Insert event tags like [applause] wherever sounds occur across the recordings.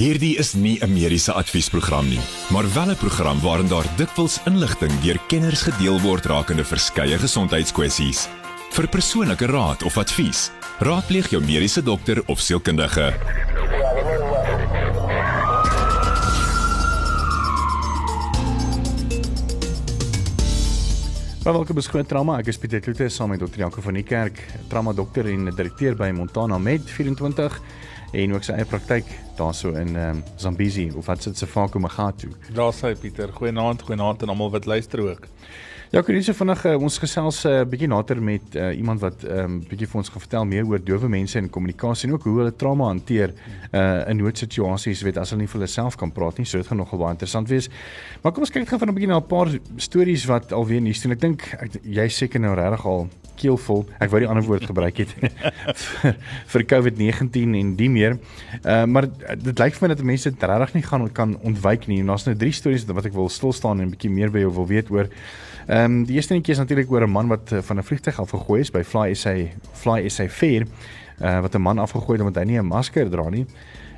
Hierdie is nie 'n mediese adviesprogram nie, maar wel 'n program waarin daar dikwels inligting deur kenners gedeel word rakende verskeie gesondheidskwessies. Vir persoonlike raad of advies, raadpleeg jou mediese dokter of sielkundige. Welkom by Skoon Trauma. Ek is Pieter Kloete saam met Dr. Janko van die Kerk, trauma dokter en direkteur by Montana Med 24 en ook sy eie praktyk daarso in um, Zambezi of wat sit se Faku Magatu. Daar sê Pieter, goeienaand, goeienaand aan almal wat luister ook. Ja, ek het so vinnig uh, ons gesels 'n uh, bietjie later met uh, iemand wat 'n um, bietjie vir ons gaan vertel meer oor dowe mense en kommunikasie en ook hoe hulle trauma hanteer uh, in noodsituasies, weet as hulle nie vir hulle self kan praat nie. So dit gaan nogal baie interessant wees. Maar kom ons kyk gou van 'n bietjie na 'n paar stories wat alweer nuus doen. Ek dink jy seker nou regtig al keelvol. Ek wou die ander woord gebruik het [laughs] vir, vir COVID-19 en die meer. Uh, maar dit lyk vir my dat mense dit regtig nie gaan kan ontwyk nie. En daar's nou drie stories wat ek wil stil staan en 'n bietjie meer by jou wil weet oor. Ehm um, die eerste netjie is natuurlik oor 'n man wat uh, van 'n vliegtuig af gegooi is by Fly SA Fly SA 4 uh, wat 'n man afgegooi het omdat hy nie 'n masker dra nie.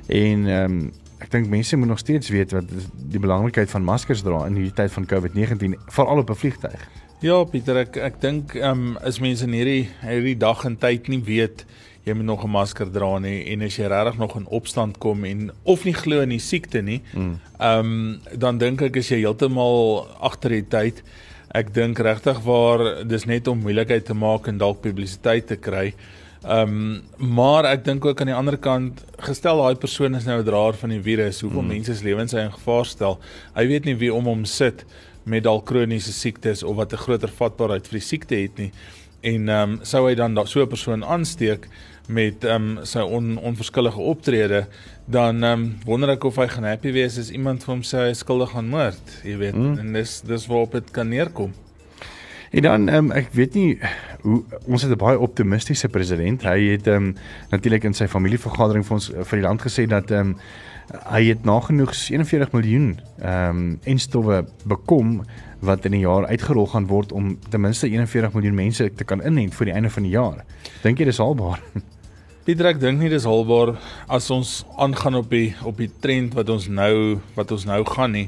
En ehm um, ek dink mense moet nog steeds weet wat die belangrikheid van maskers dra in hierdie tyd van COVID-19 veral op 'n vliegtuig. Ja, Pieter, ek ek dink ehm um, as mense in hierdie hierdie dag en tyd nie weet jy moet nog 'n masker dra nie en as jy regtig nog in opstand kom en of nie glo in die siekte nie, mm. ehm mm. um, dan dink ek is jy heeltemal agter die tyd. Ek dink regtig waar dis net om moeilikheid te maak en dalk publisiteit te kry. Ehm um, maar ek dink ook aan die ander kant gestel daai persoon is nou 'n draer van die virus, hoeveel mm. mense se lewens hy in gevaar stel. Hy weet nie wie om hom sit met dalk kroniese siektes of wat 'n groter vatbaarheid vir die siekte het nie. En ehm um, sou hy dan so 'n persoon aansteek met ehm um, sy on, onverskillige optrede, dan ehm um, wonder ek of hy gaan happy wees as iemand vir hom sê hy skuldig aan moord, jy weet. Mm. En dis dis waarop dit kan neerkom. En dan ehm um, ek weet nie hoe ons het 'n baie optimistiese president. Hy het ehm um, natuurlik in sy familievergadering vir ons vir die land gesê dat ehm um, hy het nagenoeg 41 miljoen ehm um, enstowwe bekom wat in 'n jaar uitgerol gaan word om ten minste 41 miljoen mense te kan inent vir die einde van die jaar. Dink jy dis haalbaar? [laughs] Pieter, ek dink nie dis haalbaar as ons aangaan op die op die trend wat ons nou wat ons nou gaan nie.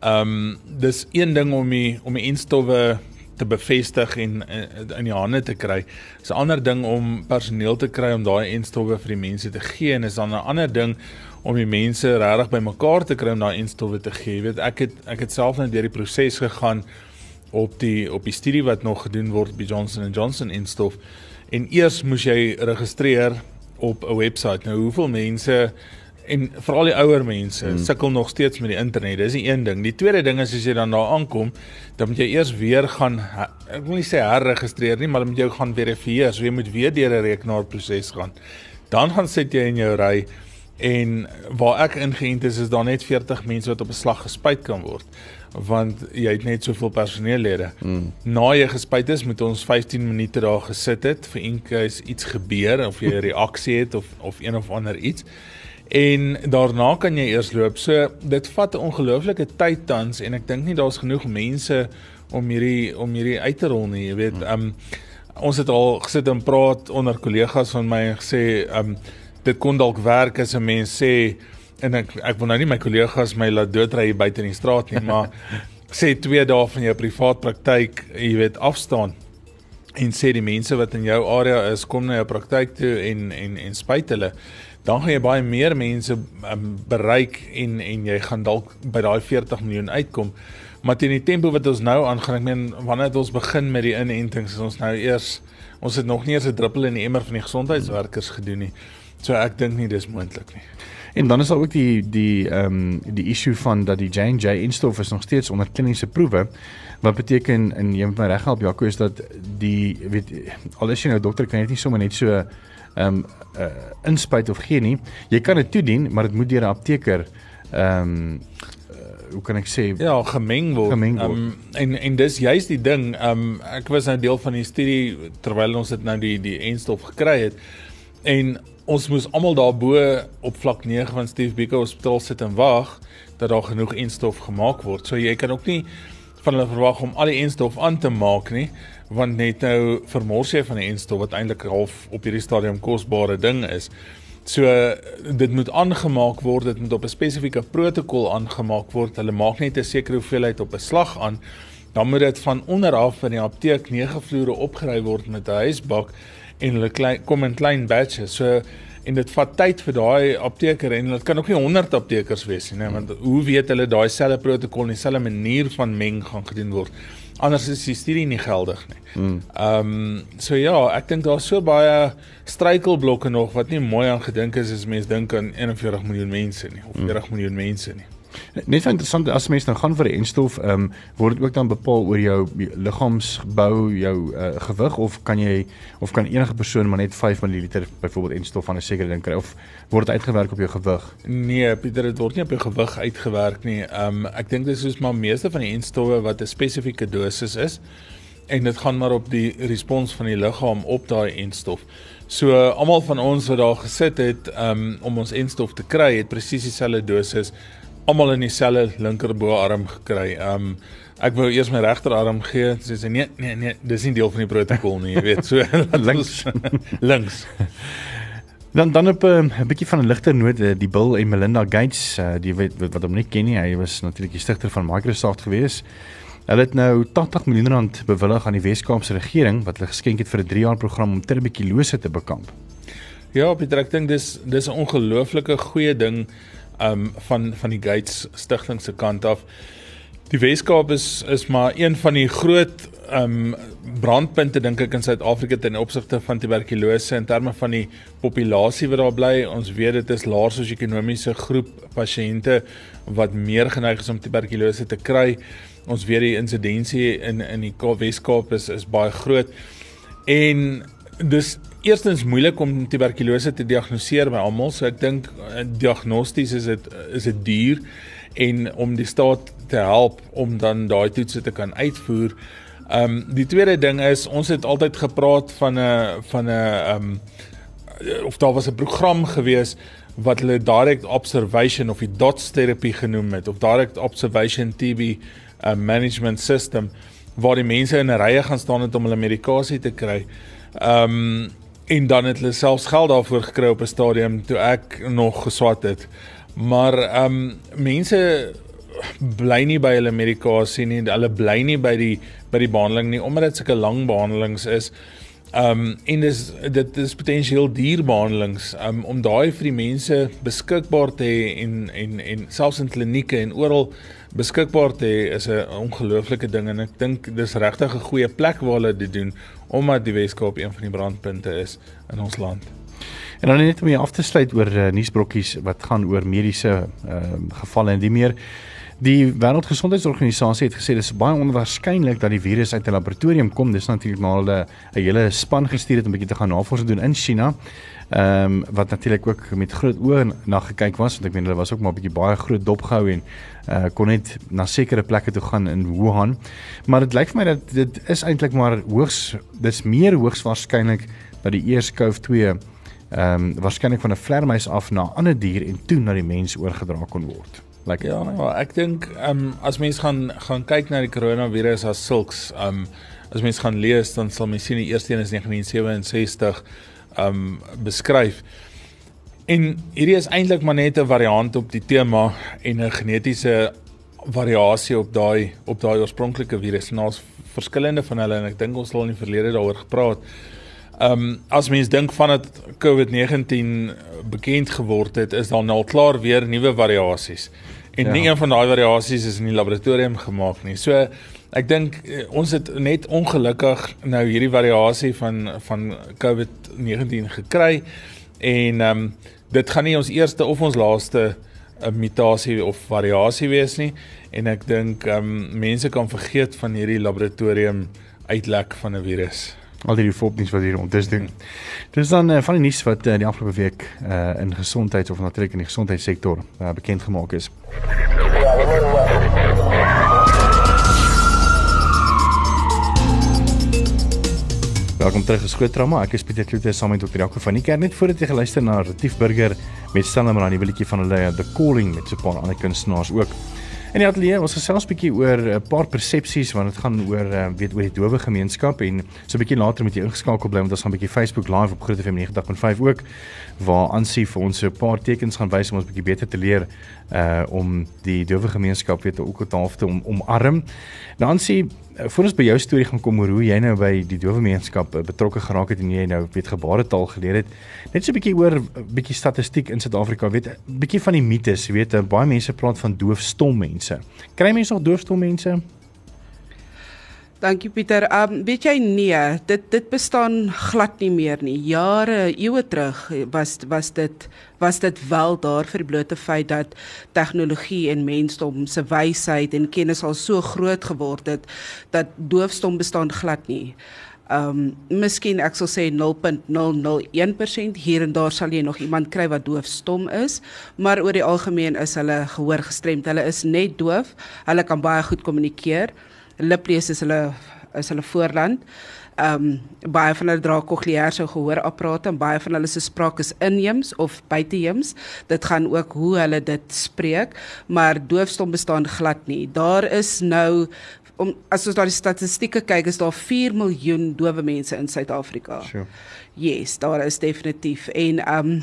Ehm um, dis een ding om die om die enstowwe te bevestig en in, die hande te kry. Dis 'n ander ding om personeel te kry om daai enstowwe vir die mense te gee en is dan 'n ander ding om die mense regtig bymekaar te kry om daai enstowwe te gee. Jy weet, ek het ek het self net deur die proses gegaan op die op die studie wat nog gedoen word by Johnson & Johnson enstof. En eers moes jy registreer op 'n webwerf. Nou hoeveel mense en veral die ouer mense hmm. sukkel nog steeds met die internet. Dis die een ding. Die tweede ding is as jy dan daar aankom, dan moet jy eers weer gaan ek wil nie sê herregistreer nie, maar dan moet jy gaan verifieer. So jy moet weer deur 'n rekenaarproses gaan. Dan gaan sit jy in jou ry en waar ek ingeënt is is daar net 40 mense wat op 'n slag gespuit kan word want jy het net soveel personeellede. Mm. Na jy gespuit is, moet ons 15 minute daar gesit het vir enkels iets gebeur of jy 'n [laughs] reaksie het of of een of ander iets. En daarna kan jy eers loop. So dit vat 'n ongelooflike tyd tans en ek dink nie daar's genoeg mense om hierdie om hierdie uit te rol nie, jy weet. Mm. Um ons het al gesit en praat onder kollegas van my en gesê um dit kon dalk werk as 'n mens sê en ek ek wil nou nie my kollegas my laat doodry hier buite in die straat nie, maar [laughs] sê 2 dae van jou privaat praktyk, jy weet, afstaan en sê die mense wat in jou area is, kom na jou praktyk toe en en en spuit hulle. Dan gaan jy baie meer mense um, bereik en en jy gaan dalk by daai 40 miljoen uitkom. Maar teen die tempo wat ons nou aangaan, ek meen wanneer het ons begin met die inentings? Ons nou eers ons het nog nie eens 'n druppel in die emmer van die gesondheidswerkers gedoen nie. So ek dink nie dis moontlik nie. En dan is daar ook die die ehm um, die issue van dat die J&J instof is nog steeds onder kliniese proewe. Wat beteken in jy moet my reg help Jaco is dat die weet al is jy nou dokter kan jy nie sommer net so ehm um, uh, inspuit of gee nie. Jy kan dit toedien, maar dit moet deur 'n apteker ehm um, hoe kan ek sê ja gemeng word. Gemeng word. Um, en en dis juist die ding. Um ek was nou deel van die studie terwyl ons dit nou die die enstof gekry het. En ons moes almal daarbo op vlak 9 van Steve Biko Hospitaal sit en wag dat daar genoeg enstof gemaak word. So jy kan ook nie van hulle verwag om al die enstof aan te maak nie, want net nou vermors jy van die enstof wat eintlik half op hierdie stadium kosbare ding is. So dit moet aangemaak word, dit moet op 'n spesifieke protokol aangemaak word. Hulle maak net 'n sekere hoeveelheid op 'n slag aan. Dan moet dit van onder af in die apteek 9 vloere opgery word met 'n huisbak en hulle klein kom in klein batches. So en dit vat tyd vir daai apteker en dit kan ook nie 100 aptekers wees nie, want hoe weet hulle daai selfde protokol en dieselfde manier van meng gaan gedoen word? anders is die studie nie geldig nie. Hmm. Ehm um, so ja, ek dink daar's so baie struikelblokke nog wat nie mooi aan gedink is as mense dink aan 41 miljoen mense nie of 40 mm. miljoen mense nie. Net interessant as mense dan gaan vir die enstof, ehm um, word dit ook dan bepaal oor jou liggaamsbou, jou uh, gewig of kan jy of kan enige persoon maar net 5 ml byvoorbeeld enstof van 'n sekere ding kry of word dit uitgewerk op jou gewig? Nee, Pieter, dit word nie op jou gewig uitgewerk nie. Ehm um, ek dink dit is soos maar meeste van die enstowwe wat 'n spesifieke dosis is en dit gaan maar op die respons van die liggaam op daai enstof. So almal van ons wat daar gesit het um, om ons enstof te kry, het presies dieselfde dosis almal in dieselfde linkerboarm gekry. Um ek wou eers my regterarm gee. Sy sê nee, nee, nee, dis nie deel van die protokol nie, jy weet. So [laughs] [laughs] links [laughs] links. Dan dan op ehm, 'n um, bietjie van 'n ligter noot, eh, die Bill en Melinda Gates, uh, die weet wat, wat hom nie ken nie. Hy was natuurlik die stigter van Microsoft gewees. Hulle het nou 80 miljoen rand bewillig aan die Wes-Kaapse regering wat hulle geskenk het vir 'n 3 jaar program om tuberkulose te bekamp. Ja, Pieter, ek dink dis dis 'n ongelooflike goeie ding um van van die Gates stigting se kant af. Die Weskaap is is maar een van die groot um brandpunte dink ek in Suid-Afrika ten opsigte van tuberkulose in terme van die populasie wat daar bly. Ons weet dit is laer sosio-ekonomiese groep pasiënte wat meer geneig is om tuberkulose te kry. Ons weet die insidensie in in die Weskaap is is baie groot. En dis eerstens moeilik om tuberkulose te diagnoseer by almal, so ek dink eh, diagnosties is dit is dit duur en om die staat te help om dan daai toetse te kan uitvoer. Ehm um, die tweede ding is ons het altyd gepraat van 'n van 'n ehm um, of daar was 'n program gewees wat hulle direct observation of die dots terapie genoem het of direct observation TB uh, eh, management system waar die mense in 'n rye gaan staan het om hulle medikasie te kry. Ehm um, en dan het hulle selfs geld daarvoor gekry op 'n stadium toe ek nog geswat het. Maar ehm um, mense bly nie by hulle medikasie nie. Hulle bly nie by die by die behandeling nie omdat dit sulke lang behandelings is. Ehm um, en dis dit is potensieel duur behandelings um, om daai vir die mense beskikbaar te hê en en en selfs in klinieke en oral beskikbaar te hê is 'n ongelooflike ding en ek dink dis regtig 'n goeie plek waar hulle dit doen omdat die Weskaap een van die brandpunte is in ons land. En dan net om hier af te sluit oor uh, nuusbrokkies wat gaan oor mediese uh, gevalle en die meer Die Wêreldgesondheidsorganisasie het gesê dis baie onwaarskynlik dat die virus uit 'n laboratorium kom. Dis natuurlik maar hulle 'n hele span gestuur het om 'n bietjie te gaan navorsing doen in China. Ehm um, wat natuurlik ook met groot oë na gekyk was want ek meen hulle was ook maar 'n bietjie baie groot dopgehou en uh kon net na sekere plekke toe gaan in Wuhan. Maar dit lyk vir my dat dit is eintlik maar hoogs dis meer hoogs waarskynlik dat die ESCOV2 ehm um, waarskynlik van 'n vlermuis af na 'n ander dier en toe na die mens oorgedra kon word. Like ja, ja, ek dink ehm um, as mens gaan gaan kyk na die koronavirus as sulks, ehm um, as mens gaan lees dan sal mens sien die eerste een is 1967 ehm um, beskryf. En hierdie is eintlik maar net 'n variant op die tema en 'n genetiese variasie op daai op daai oorspronklike virus. En daar's verskillende van hulle en ek dink ons het al in die verlede daaroor gepraat. Um, as mens dink van dit COVID-19 bekend geword het, is daar nou klaar weer nuwe variasies. En ja. nie een van daai variasies is in die laboratorium gemaak nie. So ek dink eh, ons het net ongelukkig nou hierdie variasie van van COVID-19 gekry en ehm um, dit gaan nie ons eerste of ons laaste uh, mutasie of variasie wees nie en ek dink ehm um, mense kan vergeet van hierdie laboratorium uitlek van 'n virus al die fopnies wat hier rond dis doen. Dis dan uh, van die nuus wat uh, die afgelope week uh, in gesondheid of natuurlik in die gesondheidssektor uh, bekend gemaak is. Welkom terug geskoot trauma. Ek is Pieter Kloete saam met Dr. Jaco van die kerk net voordat jy geluister na Retief Burger met Stellenman aan die willetjie van hulle The Calling met so 'n paar ander kunstenaars ook. In die ateljee ons gesels 'n bietjie oor 'n paar persepsies wanneer dit gaan oor uh, weet oor die dowe gemeenskap en so 'n bietjie later moet jy ingeskakel bly want ons gaan 'n bietjie Facebook live op Groot FM 90.5 ook waar Ansie vir ons 'n paar tekens gaan wys om ons bietjie beter te leer uh om die dowe gemeenskap weet ook op halfte om omarm. Nou Ansie, voor ons by jou storie gaan kom oor hoe jy nou by die dowe gemeenskap uh, betrokke geraak het en jy nou weet gebaretaal geleer het. Net so 'n bietjie oor 'n bietjie statistiek in Suid-Afrika, weet 'n bietjie van die mites, weet baie mense praat van doofstom mense. Kry mense nog doofstom mense? Dankie Pieter. Um weet jy nee, dit dit bestaan glad nie meer nie. Jare, eeue terug was was dit was dit wel daar vir blote feit dat tegnologie en mensdom se wysheid en kennis al so groot geword het dat doofstom bestaan glad nie. Um miskien ek sal sê 0.001% hier en daar sal jy nog iemand kry wat doofstom is, maar oor die algemeen is hulle gehoor gestremd. Hulle is net doof. Hulle kan baie goed kommunikeer liplees is hulle is hulle voorland. Ehm um, baie van hulle dra kokleaire gehoorapparate en baie van hulle se spraak is inheems of buiteheems. Dit gaan ook hoe hulle dit spreek, maar doofstom bestaan glad nie. Daar is nou om as ons na die statistieke kyk, is daar 4 miljoen dowe mense in Suid-Afrika. Sure. Yes, daar is definitief en ehm um,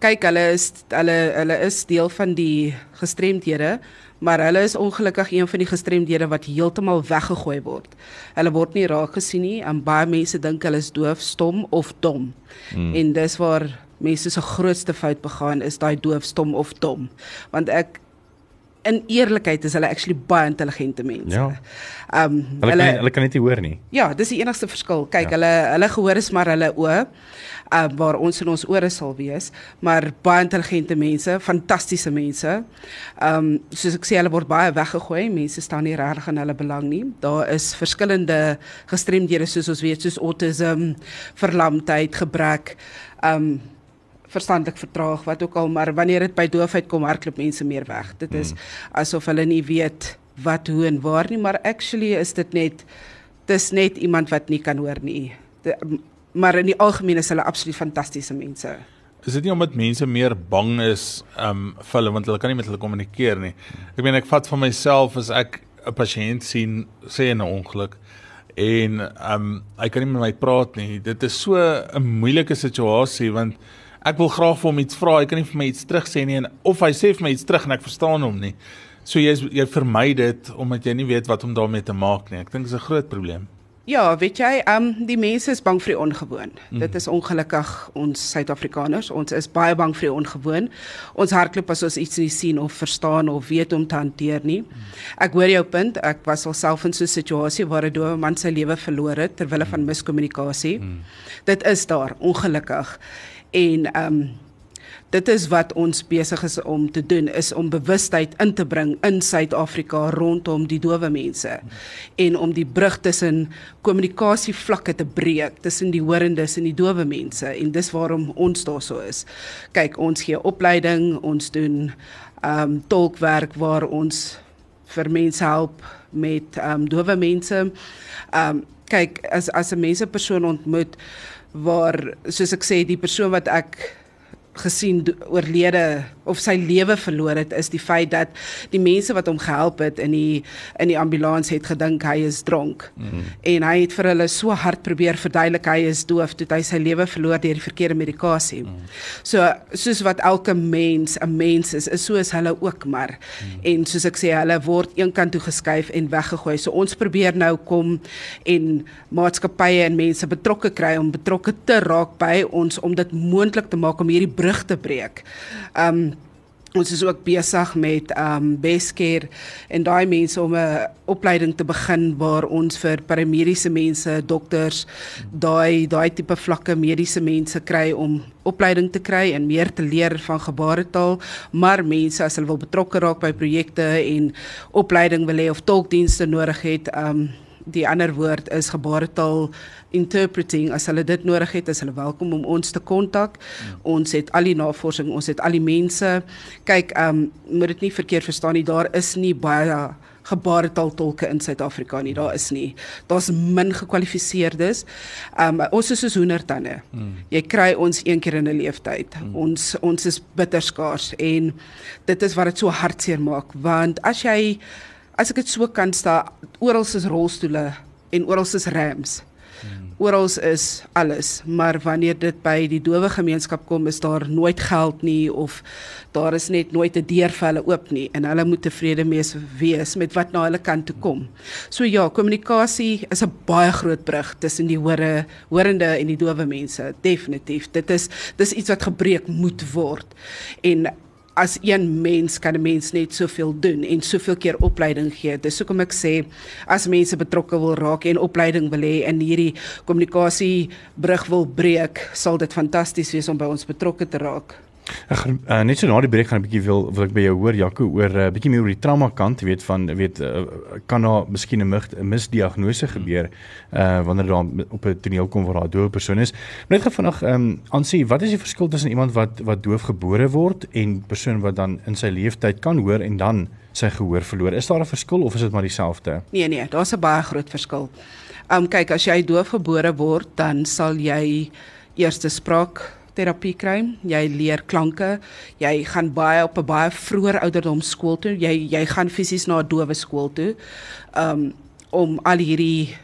kyk hulle is hulle hulle is deel van die gestremdhede maar hulle is ongelukkig een van die gestremdhede wat heeltemal weggegooi word. Hulle word nie raak gesien nie en baie mense dink hulle is doof, stom of dom. Hmm. En dis waar mense se grootste fout begaan is daai doof, stom of dom. Want ek in eerlikheid is hulle actually baie intelligente mense. Ja. Ehm um, hulle hulle kan, hulle kan net nie hoor nie. Ja, dis die enigste verskil. Kyk, ja. hulle hulle gehoor is maar hulle oë uh, waar ons in ons ore sal wees, maar baie intelligente mense, fantastiese mense. Ehm um, soos ek sê hulle word baie weggegooi. Mense staan nie regtig in hulle belang nie. Daar is verskillende gestremdhede soos ons weet, soos autism, verlamdheid, gebrek. Ehm um, verstandelik vertraag wat ook al maar wanneer dit by doofheid kom hardloop mense meer weg. Dit is mm. asof hulle nie weet wat hoe en waar nie maar actually is dit net dis net iemand wat nie kan hoor nie. De, maar in die algemeen is hulle absoluut fantastiese mense. Is dit nie omdat mense meer bang is um vir hulle want hulle kan nie met hulle kommunikeer nie? Ek meen ek vat van myself as ek 'n pasiënt sien sê 'n ongeluk en um hy kan nie met my praat nie. Dit is so 'n moeilike situasie want ek wil graag vir hom iets vra, hy kan nie vir my iets terug sê nie en of hy sê vir my iets terug en ek verstaan hom nie. So jy jy vermy dit omdat jy nie weet wat om daarmee te maak nie. Ek dink dit is 'n groot probleem. Ja, weet jy, ehm um, die mense is bang vir die ongewoon. Mm. Dit is ongelukkig ons Suid-Afrikaners. Ons is baie bang vir die ongewoon. Ons hardloop as ons iets nie sien of verstaan of weet om te hanteer nie. Mm. Ek hoor jou punt. Ek was alself in so 'n situasie waar 'n dowe man sy lewe verloor het ter wille van miskommunikasie. Mm. Dit is daar ongelukkig en ehm um, dit is wat ons besig is om te doen is om bewustheid in te bring in Suid-Afrika rondom die dowe mense en om die brug tussen kommunikasievlakke te breek tussen die hoorendes en die dowe mense en dis waarom ons daar so is. Kyk, ons gee opleiding, ons doen ehm um, tolkwerk waar ons vir mense help met ehm um, dowe mense. Ehm um, kyk, as as 'n mense persoon ontmoet waar soos ek sê die persoon wat ek gesien oorlede of sy lewe verloor het is die feit dat die mense wat hom gehelp het in die in die ambulans het gedink hy is dronk. Mm. En hy het vir hulle so hard probeer verduidelik hy is doof toe hy sy lewe verloor deur die verkeerde medikasie. Mm. So soos wat elke mens 'n mens is, is so is hulle ook maar. Mm. En soos ek sê hulle word eenkant toe geskuif en weggegooi. So ons probeer nou kom en maatskappye en mense betrokke kry om betrokke te raak by ons om dit moontlik te maak om hierdie brug te breek. Um ons is ook besig met um Bescare en daai mense om 'n opleiding te begin waar ons vir paramediese mense, dokters, daai daai tipe vlakke mediese mense kry om opleiding te kry en meer te leer van gebaretaal, maar mense as hulle wil betrokke raak by projekte en opleiding wil hê of tolkdienste nodig het, um die ander woord is gebaretaal interpreting as hulle dit nodig het, is hulle welkom om ons te kontak. Hmm. Ons het al die navorsing, ons het al die mense. Kyk, ehm um, moet dit nie verkeerd verstaan nie, daar is nie baie gebaretaaltolke in Suid-Afrika nie. Daar is nie. Daar's min gekwalifiseerdes. Um ons is soos hoendertande. Hmm. Jy kry ons een keer in 'n lewenstyd. Hmm. Ons ons is bitterskaars en dit is wat dit so hartseer maak want as jy as ek dit so kan sta oral is rolstoele en oral is rams. Hmm. Oral is alles, maar wanneer dit by die dowe gemeenskap kom, is daar nooit geld nie of daar is net nooit 'n deur vir hulle oop nie en hulle moet tevrede mees wees met wat na hulle kant toe kom. So ja, kommunikasie is 'n baie groot brug tussen die hore, horende en die dowe mense, definitief. Dit is dis iets wat gebreek moet word. En as een mens kan 'n mens net soveel doen en soveel keer opleiding gee. Dis hoekom ek sê as mense betrokke wil raak en opleiding wil hê in hierdie kommunikasie brug wil breek, sal dit fantasties wees om by ons betrokke te raak. Ek uh, net so na die breek gaan 'n bietjie wil wil ek by jou hoor Jaco oor 'n uh, bietjie meer oor die trauma kant, weet van weet uh, kan daar miskien 'n misdiagnose gebeur uh wanneer daar op 'n toneel kom waar daar 'n doof persoon is. Net gou vinnig ehm um, aansien, wat is die verskil tussen iemand wat wat doof gebore word en persoon wat dan in sy lewenstyd kan hoor en dan sy gehoor verloor? Is daar 'n verskil of is dit maar dieselfde? Nee nee, daar's 'n baie groot verskil. Ehm um, kyk, as jy doof gebore word, dan sal jy eerste spraak terapie kry. Jy leer klanke. Jy gaan baie op 'n baie vroeë ouderdom skool toe. Jy jy gaan fisies na 'n dowe skool toe. Um om al hierdie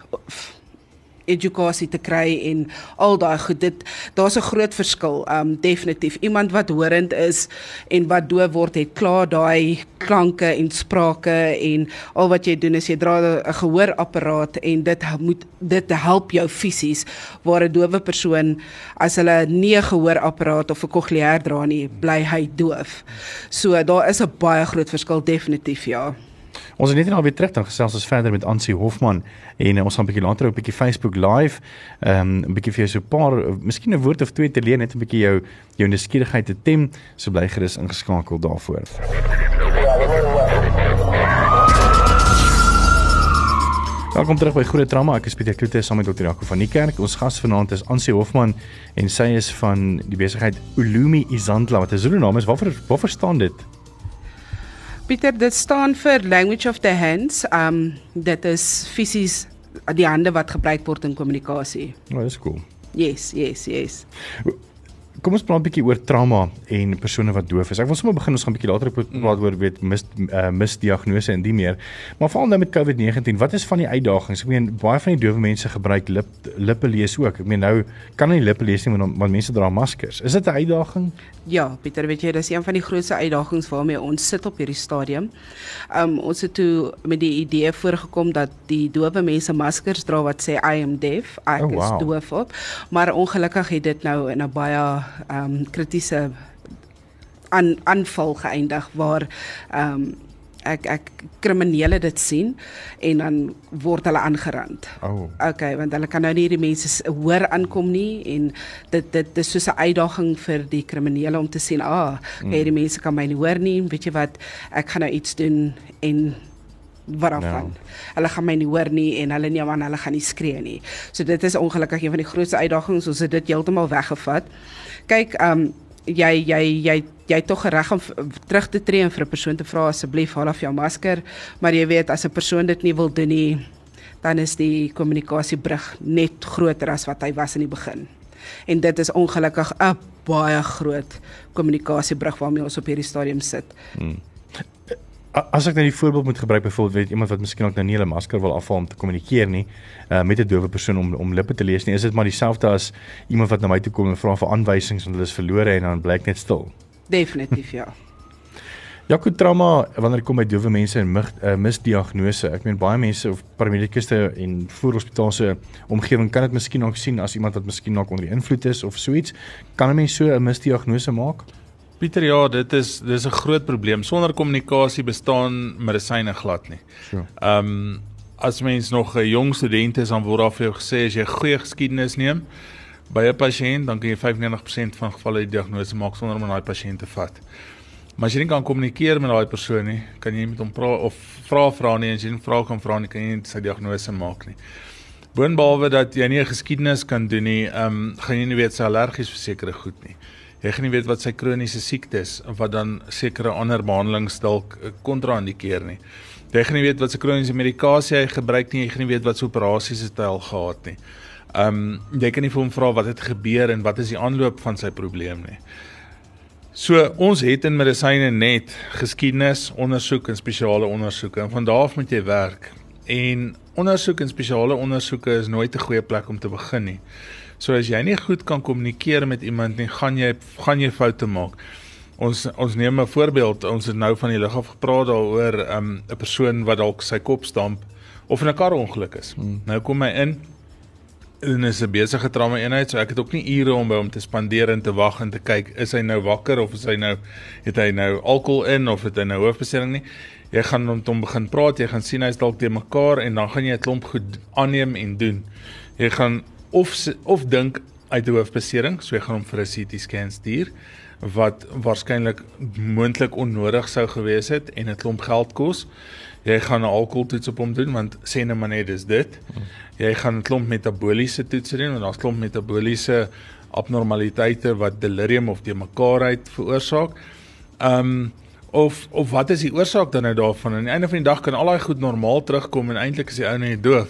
edukasie te kry en al daai goed. Dit daar's 'n groot verskil um definitief. Iemand wat horend is en wat doof word het klaar daai klanke en sprake en al wat jy doen is jy dra 'n gehoorapparaat en dit moet dit help jou fisies waar 'n dowe persoon as hulle nie 'n gehoorapparaat of 'n cochleair dra nie bly hy doof. So daar is 'n baie groot verskil definitief ja Ons is net nou weer terug dan gesels ons verder met Ansie Hofman en uh, ons gaan 'n bietjie later op 'n bietjie Facebook live ehm um, 'n bietjie vir jou so 'n paar uh, miskien 'n woord of twee te leer net 'n bietjie jou jou nuuskierigheid te tem so bly gerus ingeskakel daarvoor. Welkom terug by Groot Drama. Ek is Pieter Kloete saam met Dr. Jaco van die kerk. Ons gas vanaand is Ansie Hofman en sy is van die besigheid Ulumi Izandla wat 'n Zulu naam is. Waarvoor waarvoor staan dit? Pieter, dit staan vir language of the hands. Um dit is fisies die hande wat gebruik word in kommunikasie. Oh, dis cool. Yes, yes, yes. Kom ons praat 'n bietjie oor trauma en persone wat doof is. Ek wil sommer begin ons gaan 'n bietjie later praat oor weet mis uh, misdiagnose en die meer. Maar veral nou met COVID-19, wat is van die uitdagings? Ek meen baie van die dowe mense gebruik lip lippe lees ook. Ek meen nou kan hulle lippe lees nie want, want mense dra maskers. Is dit 'n uitdaging? Ja, Pieter, weet jy, dis een van die grootste uitdagings waarmee ons sit op hierdie stadium. Um ons het toe met die idee voorgekom dat die dowe mense maskers dra wat sê I am deaf, ek oh, wow. is doof op. Maar ongelukkig het dit nou in 'n baie ehm um, kritiese aan aanval geëindig waar ehm um, ek ek kriminele dit sien en dan word hulle aangerand. Oh. Okay, want hulle kan nou nie hierdie mense hoor aankom nie en dit dit dis soos 'n uitdaging vir die kriminele om te sien, ah, mm. hierdie mense kan my nie hoor nie. Weet jy wat? Ek gaan nou iets doen en waarvan. No. Hulle gaan my nie hoor nie en hulle nie aan hulle gaan nie skree nie. So dit is ongelukkig een van die grootste uitdagings. Ons het dit heeltemal weggevat kyk, ehm um, jy jy jy jy tog reg om terug te tree en vir 'n persoon te vra asseblief haal af jou masker, maar jy weet as 'n persoon dit nie wil doen nie, dan is die kommunikasiebrug net groter as wat hy was in die begin. En dit is ongelukkig 'n baie groot kommunikasiebrug waarmee ons op hierdie stadium sit. Hmm as ek nou die voorbeeld moet gebruik byvoorbeeld weet iemand wat miskien ook nou nie 'n masker wil afhaal om te kommunikeer nie uh, met 'n dowe persoon om om lippe te lees nie is dit maar dieselfde as iemand wat na my toe kom en vra vir aanwysings want hulle is verlore en dan blyk net stil definitief ja [laughs] Ja, goed trauma wanneer kom by dowe mense en mis, uh, misdiagnose. Ek meen baie mense of paramedikuste en voorhospitaalse omgewing kan dit miskien ook sien as iemand wat miskien nog onder die invloed is of so iets. Kan 'n mens so 'n misdiagnose maak? Pieter, ja, dit is dis 'n groot probleem. Sonder kommunikasie bestaan medisyne glad nie. Ehm sure. um, as mens nog 'n jong student is, dan word daar vir jou gesê as jy goeie geskiedenis neem by 'n pasiënt, dan kan jy 95% van gevalle die diagnose maak sonder om daai pasiënt te vat. Maar as jy nie kan kommunikeer met daai persoon nie, kan jy nie met hom praat of vra vra nie en as jy nie vra kan vra nie, kan jy nie sy diagnose maak nie. Boonbehalwe dat jy nie 'n geskiedenis kan doen nie, ehm um, gaan jy nie weet sy allergies vir sekere goed nie. Jy gaan nie weet wat sy kroniese siektes wat dan sekere ander behandelings dalk eh, kontra-indikeer nie. Jy gaan nie weet wat sy kroniese medikasie hy gebruik nie, jy gaan nie weet wat sy operasies het hy al gehad nie. Ehm um, jy kan nie vir hom vra wat het gebeur en wat is die aanloop van sy probleem nie. So ons het in medisyne net geskiedenis, ondersoek en spesiale ondersoeke en van daar af moet jy werk. En ondersoek en spesiale ondersoeke is nooit 'n goeie plek om te begin nie. So as jy nie goed kan kommunikeer met iemand nie, gaan jy gaan jy foute maak. Ons ons neem 'n voorbeeld, ons het nou van die lug af gepraat daaroor 'n um, persoon wat dalk sy kop stamp of in 'n karongeluk is. Hmm. Nou kom hy in en is 'n besige trauma eenheid, so ek het ook nie ure om by hom te spandeer en te wag en te kyk is hy nou wakker of is hy nou het hy nou alkohol in of het hy nou hoofbesering nie jy gaan met hom begin praat, jy gaan sien hy's dalk te mekaar en dan gaan jy 'n klomp goed aanneem en doen. Jy gaan of of dink uit 'n hoofbesering, so jy gaan hom vir 'n CT scan stuur wat waarskynlik moontlik onnodig sou gewees het en 'n klomp geld kos. Jy gaan 'n alkoholtoets op hom doen want sê net maar net dis dit. Jy gaan 'n klomp metaboliese toetse doen want daar's klomp metaboliese abnormaliteite wat delirium of te mekaarheid veroorsaak. Um of of wat is die oorsaak dan nou daarvan? Aan die einde van die dag kan al daai goed normaal terugkom en eintlik is die ou net doof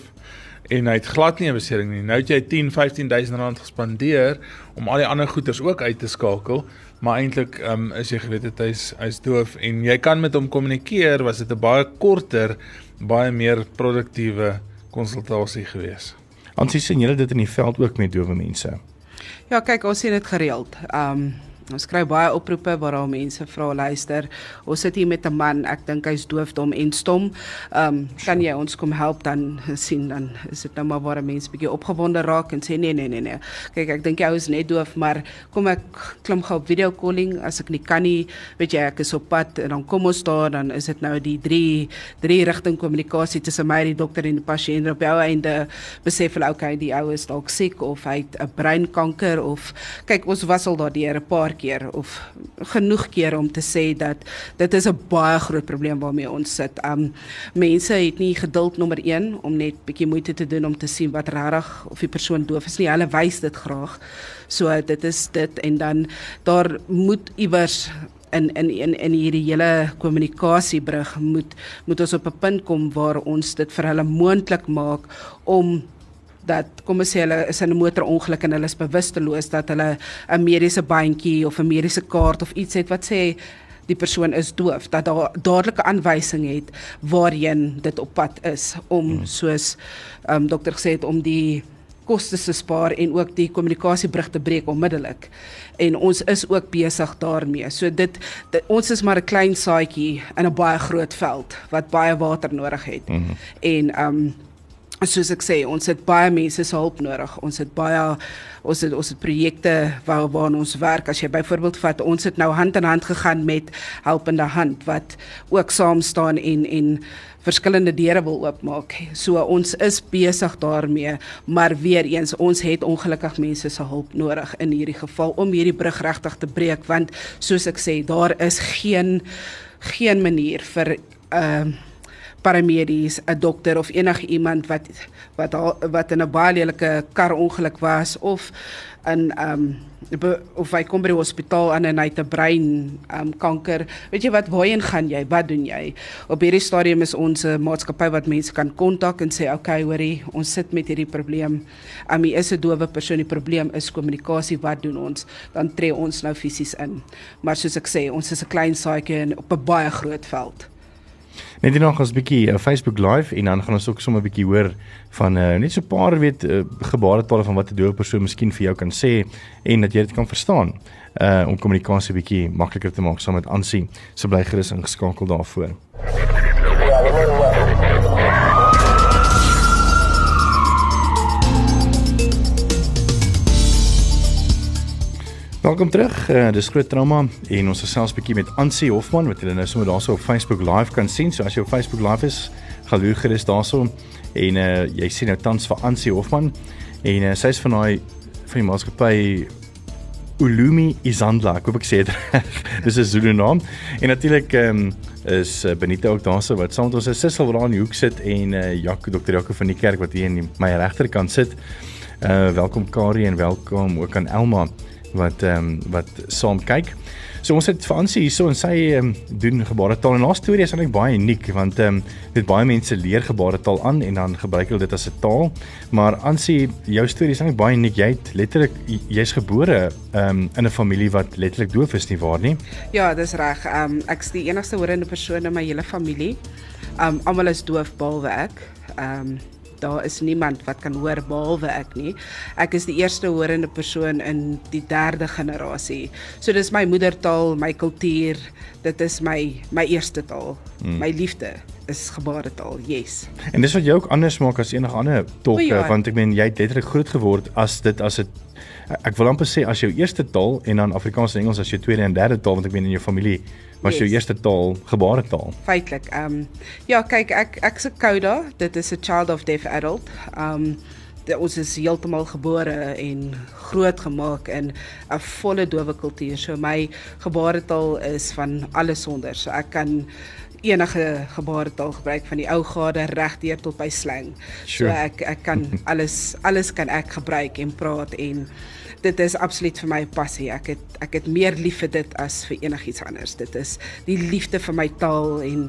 en hy het glad nie 'n besering nie. Nou het jy 10, 15000 rand gespandeer om al die ander goederes ook uit te skakel, maar eintlik um, is jy geweet het hy's hy's doof en jy kan met hom kommunikeer, was dit 'n baie korter, baie meer produktiewe konsultasie gewees. Ansie sien julle dit in die veld ook met dowe mense? Ja, kyk, ons sien dit gereeld. Um Ons kry baie oproepe waar daar mense vra luister. Ons sit hier met 'n man, ek dink hy's doofdom en stom. Ehm um, kan jy ons kom help dan sien dan is dit nou maar waar mense bietjie opgewonde raak en sê nee nee nee nee. Kyk ek dink jy is net doof, maar kom ek klim gou op video calling as ek nie kan nie, weet jy ek is op pad en dan kom ons daar dan is dit nou die drie drie rigting kommunikasie tussen my en die dokter en die pasiënt op jou einde besef hulle okay die ou is dalk siek of hy het 'n breinkanker of kyk ons was al daardeur 'n paar keer of genoeg keer om te sê dat dit is 'n baie groot probleem waarmee ons sit. Um mense het nie geduld nommer 1 om net bietjie moeite te doen om te sien wat regtig of die persoon doof is nie. Hulle wys dit graag. So dit is dit en dan daar moet iewers in in in in hierdie hele kommunikasiebrug moet moet ons op 'n punt kom waar ons dit vir hulle moontlik maak om dat kom ons sê hulle is in 'n motorongeluk en hulle is bewusteloos dat hulle 'n mediese bandjie of 'n mediese kaart of iets het wat sê die persoon is doof dat daar dadelike aanwysing het waarheen dit op pad is om hmm. soos um, dokter gesê het om die koste te spaar en ook die kommunikasiebrug te breek onmiddellik. En ons is ook besig daarmee. So dit, dit ons is maar 'n klein saadjie in 'n baie groot veld wat baie water nodig het. Mm -hmm. En ehm um, soos ek sê, ons het baie mense se hulp nodig. Ons het baie ons het ons het projekte waar waar ons werk. As jy byvoorbeeld vat, ons het nou hand in hand gegaan met Helpende Hand wat ook saam staan en en verskillende deure wil oopmaak. So ons is besig daarmee, maar weer eens ons het ongelukkig mense se hulp nodig in hierdie geval om hierdie brug regtig te breek want soos ek sê, daar is geen geen manier vir ehm uh, paramedies, 'n dokter of enige iemand wat wat wat in 'n baie lelike karongeluk was of in ehm um, of hy kom by die hospitaal aan en hy het 'n brein ehm um, kanker. Weet jy wat waarheen gaan jy? Wat doen jy? Op hierdie stadium is ons 'n maatskappy wat mense kan kontak en sê okay, hoorie, ons sit met hierdie probleem. Ehm um, hy is 'n dowe persoon, die probleem is kommunikasie. Wat doen ons? Dan tree ons nou fisies in. Maar soos ek sê, ons is 'n klein saadjie op 'n baie groot veld. Net hierna gaan ons bietjie 'n uh, Facebook live en dan gaan ons ook sommer 'n bietjie hoor van uh, net so 'n paar weet uh, gebaretale van wat 'n dooie persoon miskien vir jou kan sê en dat jy dit kan verstaan uh om kommunikasie bietjie makliker te maak saam met Ansie. So bly gerus ingeskakel daarvoor. Welkom terug. Uh, dis groot trauma en ons gesels 'n bietjie met Ansie Hofman wat julle nou sommer daarso op Facebook live kan sien. So as jy op Facebook live is, gaan loer gerus daarso en uh, jy sien nou tans vir Ansie Hofman en uh, sy's van daai van die maatskappy Ulumi Izandla. Ek hoop ek sê dit reg. [laughs] Dis 'n Zulu naam. En natuurlik um, is Benita ook daarso wat saam met ons is Sissel wat daar in die hoek sit en uh, Jaco Dr. Jaco van die kerk wat hier in die, my regterkant sit. Uh welkom Kari en welkom ook aan Elma wat ehm um, wat saam kyk. So ons het Fancy hierso en sy um, doen gebaretaal en haar storie is eintlik baie uniek want ehm um, dit baie mense leer gebaretaal aan en dan gebruik hulle dit as 'n taal. Maar Ansie, jou storie is eintlik baie uniek. Jy het letterlik jy's gebore ehm um, in 'n familie wat letterlik doof is nie waar nie? Ja, dis reg. Ehm um, ek's die enigste horende persoon in my hele familie. Ehm um, almal is doof behalwe ek. Ehm um, daar is niemand wat kan hoor behalwe ek nie. Ek is die eerste horende persoon in die derde generasie. So dis my moedertaal, my kultuur, dit is my my eerste taal. Hmm. My liefde is gebaretaal. Yes. En dis wat jou ook anders maak as enige ander tolke ja. want ek meen jy het letterlik groot geword as dit as 'n ek wil amper sê as jou eerste taal en dan Afrikaans en Engels as jou tweede en derde taal want ek meen in jou familie was yes. jou eerste taal gebaretaal. Feitelik. Ehm um, ja, kyk ek ek's 'n coda. Dit is 'n child of deaf adult. Ehm um, ons is heeltemal gebore en groot gemaak in 'n volle dowe kultuur. So my gebaretaal is van alles sonder. So ek kan enige gebaretaal gebruik van die ou gade regdeur tot by slang. Sure. So ek ek kan [laughs] alles alles kan ek gebruik en praat en dit is absoluut vir my passie. Ek het ek het meer lief vir dit as vir enigiets anders. Dit is die liefde vir my taal en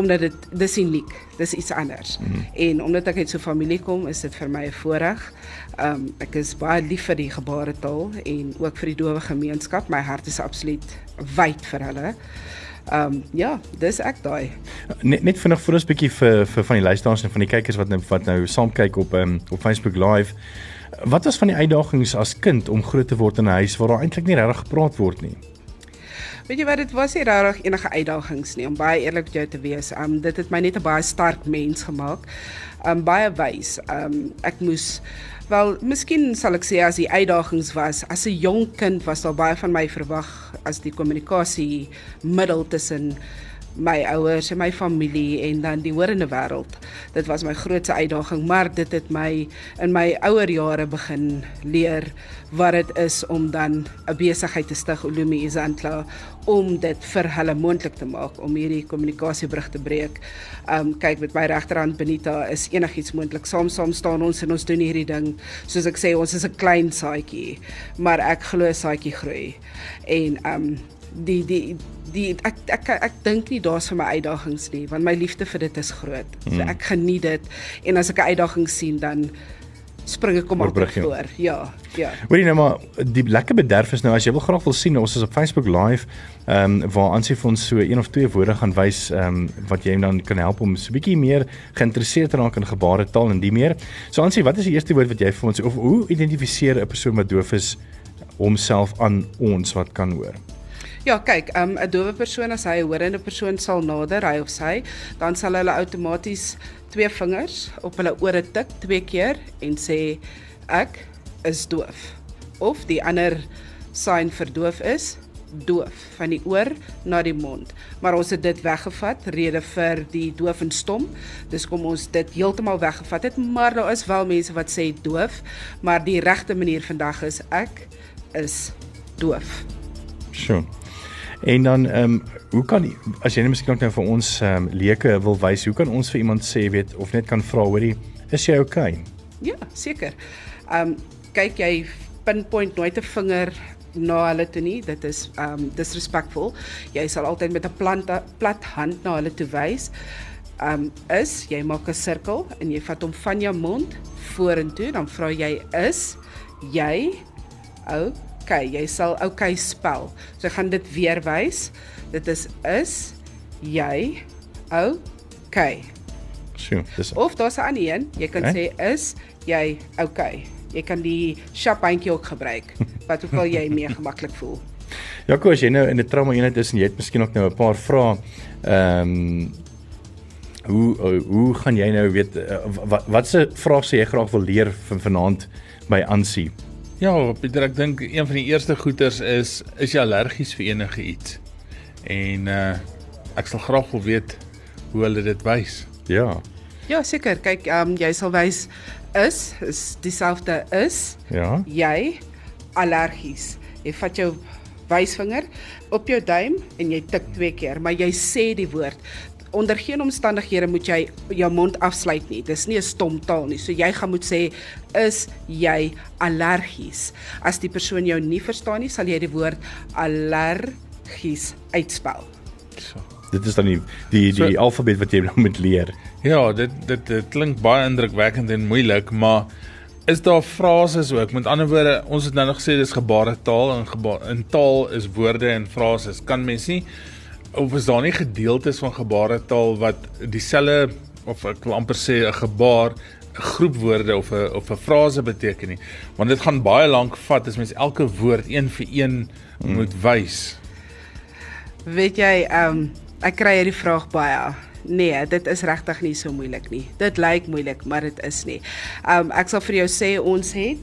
omdat dit dis uniek. Dis iets anders. Mm -hmm. En omdat ek uit so 'n familie kom, is dit vir my 'n voorreg. Um ek is baie lief vir die gebaretaal en ook vir die dowe gemeenskap. My hart is absoluut wyd vir hulle. Ehm um, ja, dis ek daai. Net net vinnig vir ons bietjie vir vir van die luisteraars en van die kykers wat nou wat nou saam kyk op um, op Facebook live. Wat was van die uitdagings as kind om groot te word in 'n huis waar daar eintlik nie regtig gepraat word nie? Weet jy wat dit was nie regtig enige uitdagings nie om baie eerlik met jou te wees. Um dit het my net 'n baie sterk mens gemaak. Um baie wys. Um ek moes wel miskien sal ek sê as die uitdagings was as 'n jong kind was daar baie van my verwag as die kommunikasie middel tussen my ouers en my familie en dan die horende wêreld. Dit was my grootste uitdaging, maar dit het my in my ouer jare begin leer wat dit is om dan 'n besigheid te stig Ulumi Izantla om dit vir hulle moontlik te maak om hierdie kommunikasiebrug te breek. Um kyk met my regterhand Benita is enigiets moontlik. Saam saam staan ons en ons doen hierdie ding. Soos ek sê, ons is 'n klein saadjie, maar ek glo saadjie groei. En um die die die ek ek ek, ek dink nie daar's vir my uitdagings nie want my liefde vir dit is groot. So hmm. ek geniet dit en as ek 'n uitdaging sien dan spring ek kom op voor. Ja, ja. Hoorie nou maar die lekker bederf is nou as jy wil graag wil sien ons is op Facebook live ehm um, waar Ansie vir ons so een of twee woorde gaan wys ehm um, wat jy dan kan help om so 'n bietjie meer geïnteresseerd te raak in gebaretaal en die meer. So Ansie, wat is die eerste woord wat jy vir ons of hoe identifiseer 'n persoon wat doof is homself aan ons wat kan hoor? Ja, kyk, um, 'n um, dowe persoon as hy 'n horende persoon sal nader, hy of sy, dan sal hulle outomaties twee vingers op hulle ore tik twee keer en sê ek is doof. Of die ander sign vir doof is doof van die oor na die mond. Maar ons het dit weggevat rede vir die doof en stom. Dis kom ons dit heeltemal weggevat het, maar daar is wel mense wat sê doof, maar die regte manier vandag is ek is doof. Sjoe. En dan ehm um, hoe kan as jy net miskien nou vir ons ehm um, leuke wil wys, hoe kan ons vir iemand sê weet of net kan vra hoorie, is jy okay? Ja, seker. Ehm um, kyk jy pinpoint nooit 'n vinger na hulle toe nie. Dit is ehm um, disrespectful. Jy sal altyd met 'n plat hand na hulle toe wys. Ehm um, is jy maak 'n sirkel en jy vat hom van jou mond vorentoe, dan vra jy is jy ou okay, jy sal okay spel. So ek gaan dit weer wys. Dit is is jy okay. Sjoe, dis Of daar's 'n ander een, jy kan okay. sê is jy okay. Jy kan die sharphandjie ook gebruik [laughs] wat ook al jy meer gemaklik voel. Ja, koes jy nou in 'n trauma eenheid is en jy het miskien ook nou 'n paar vrae. Ehm um, hoe hoe gaan jy nou weet uh, wat watse vrae sê jy graag wil leer van vanaand by Ansie? Ja, Pieter, ek dink een van die eerste goeters is is jy allergies vir enige iets? En uh ek sal graag wil weet hoe hulle dit wys. Ja. Ja, seker. Kyk, ehm um, jy sal wys is is dieselfde is. Ja. Jy allergies. Jy vat jou wysvinger op jou duim en jy tik twee keer, maar jy sê die woord. Onder geen omstandighede moet jy jou mond afsluit nie. Dis nie 'n stom taal nie. So jy gaan moet sê is jy allergies. As die persoon jou nie verstaan nie, sal jy die woord allergies uitspel. So. Dit is dan die die die so, alfabet wat jy nou moet leer. Ja, dit dit dit klink baie indrukwekkend en moeilik, maar is daar frases ook. Met ander woorde, ons het nou nog gesê dis gebaretaal en geba in taal is woorde en frases. Kan mens nie of is daar nie gedeeltes van gebaretaal wat dieselfde of ek wil amper sê 'n gebaar 'n groep woorde of 'n of 'n frase beteken nie. Want dit gaan baie lank vat as mens elke woord een vir een hmm. moet wys. Weet jy, ehm um, ek kry hierdie vraag baie. Nee, dit is regtig nie so moeilik nie. Dit lyk moeilik, maar dit is nie. Um ek sal vir jou sê ons het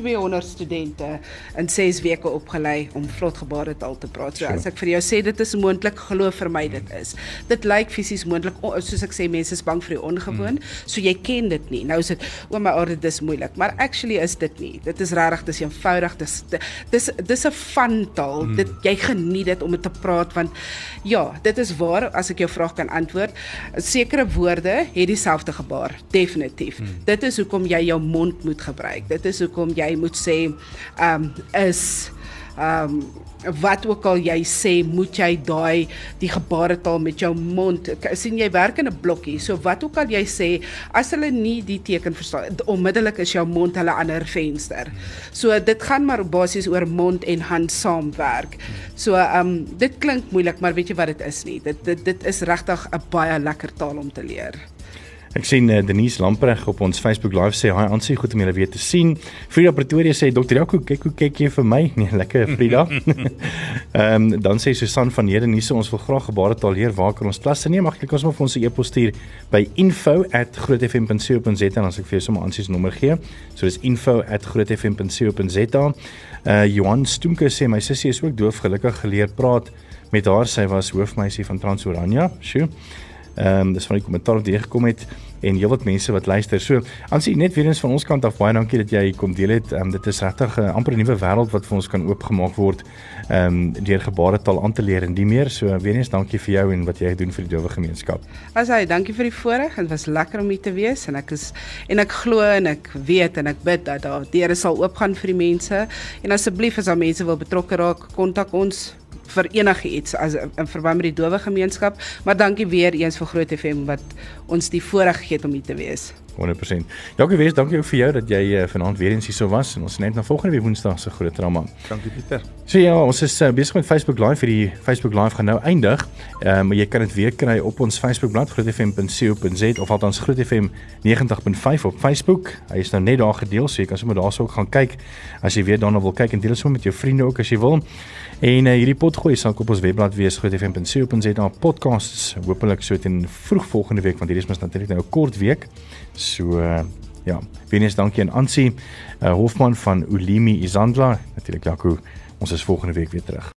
200 studente in 6 weke opgelei om vlot gebaretaal te praat. So as ek vir jou sê dit is moontlik, glo vir my dit is. Dit lyk fisies moontlik, soos ek sê mense is bang vir die ongewoon, mm. so jy ken dit nie. Nou is dit o my aarde dis moeilik, maar actually is dit nie. Dit is regtig dis eenvoudig. Dis dis dis 'n fun taal. Mm. Dit jy geniet dit om dit te praat want ja, dit is waar as ek jou vraag kan antwoord. Sekere woorde het dieselfde gebaar, definitief. Mm. Dit is hoekom jy jou mond moet gebruik. Dit is hoekom jy jy moet sê ehm um, is ehm um, wat ook al jy sê moet jy daai die gebaretaal met jou mond sien jy werk in 'n blokkie so wat ook al jy sê as hulle nie die teken verstaan onmiddellik is jou mond hulle ander venster. So dit gaan maar basies oor mond en hand saamwerk. So ehm um, dit klink moeilik maar weet jy wat dit is nie? Dit dit dit is regtig 'n baie lekker taal om te leer Ek sien uh, Denise Lampreg op ons Facebook live sê hi aansien goed om julle weer te sien. Frida Pretoria sê dokter Jaco kyk hoe kyk jy vir my? [laughs] Nee, lekker Frida. [laughs] Ehm um, dan sê Susan van Hedenise ons wil graag gebaretaal leer waar kan ons klasse neem? Mag klik ons maar vir ons e-pos stuur by info@grootfm.co.za en as ek vir jou sommer aansies nommer gee. So dis info@grootfm.co.za. Uh Johan Stoemke sê my sussie is ook doof gelukkig geleer praat met haar sy was hoofmeisie van Transorania. Sjoe. Ehm um, dis van die kommentaar wat hier gekom het en heelwat mense wat luister. So, aansien net weer eens van ons kant af baie dankie dat jy kom deel het. Ehm um, dit is regtig 'n uh, amper nuwe wêreld wat vir ons kan oopgemaak word ehm um, deur gebaretaal aan te leer en die meer. So, weer eens dankie vir jou en wat jy doen vir die dowe gemeenskap. As hy, dankie vir die voorreg. Dit was lekker om hier te wees en ek is en ek glo en ek weet en ek bid dat daar deure sal oopgaan vir die mense. En asseblief as daar mense wil betrokke raak, kontak ons vir enigiets as in verband met die dowe gemeenskap, maar dankie weer eens vir Groot FM wat ons die voorreg gegee het om hier te wees. 100%. Dankie weer, dankie ook vir jou dat jy uh, vanaand weer eens hier sou was en ons net na volgende week Woensdag se groot drama. Dankie Pieter. So ja, ons is uh, besig met Facebook Live vir die Facebook Live gaan nou eindig. Ehm uh, maar jy kan dit weer kry op ons Facebookblad grootfm.co.za of althans grootfm 90.5 op Facebook. Hy is nou net daar gedeel, so jy kan sommer daarso ook gaan kyk as jy weer daarna wil kyk en deel dit sommer met jou vriende ook as jy wil. En uh, hierdie potgooi sal op ons webblad wees grootfm.co.za podcasts hopelik so teen vroeg volgende week want hierdie is mos natuurlik nou 'n kort week. So uh, ja, Venus dankie aan Ansie uh, Hofman van Ulimi Isandla. Natuurlik Jaco, ons is volgende week weer terug.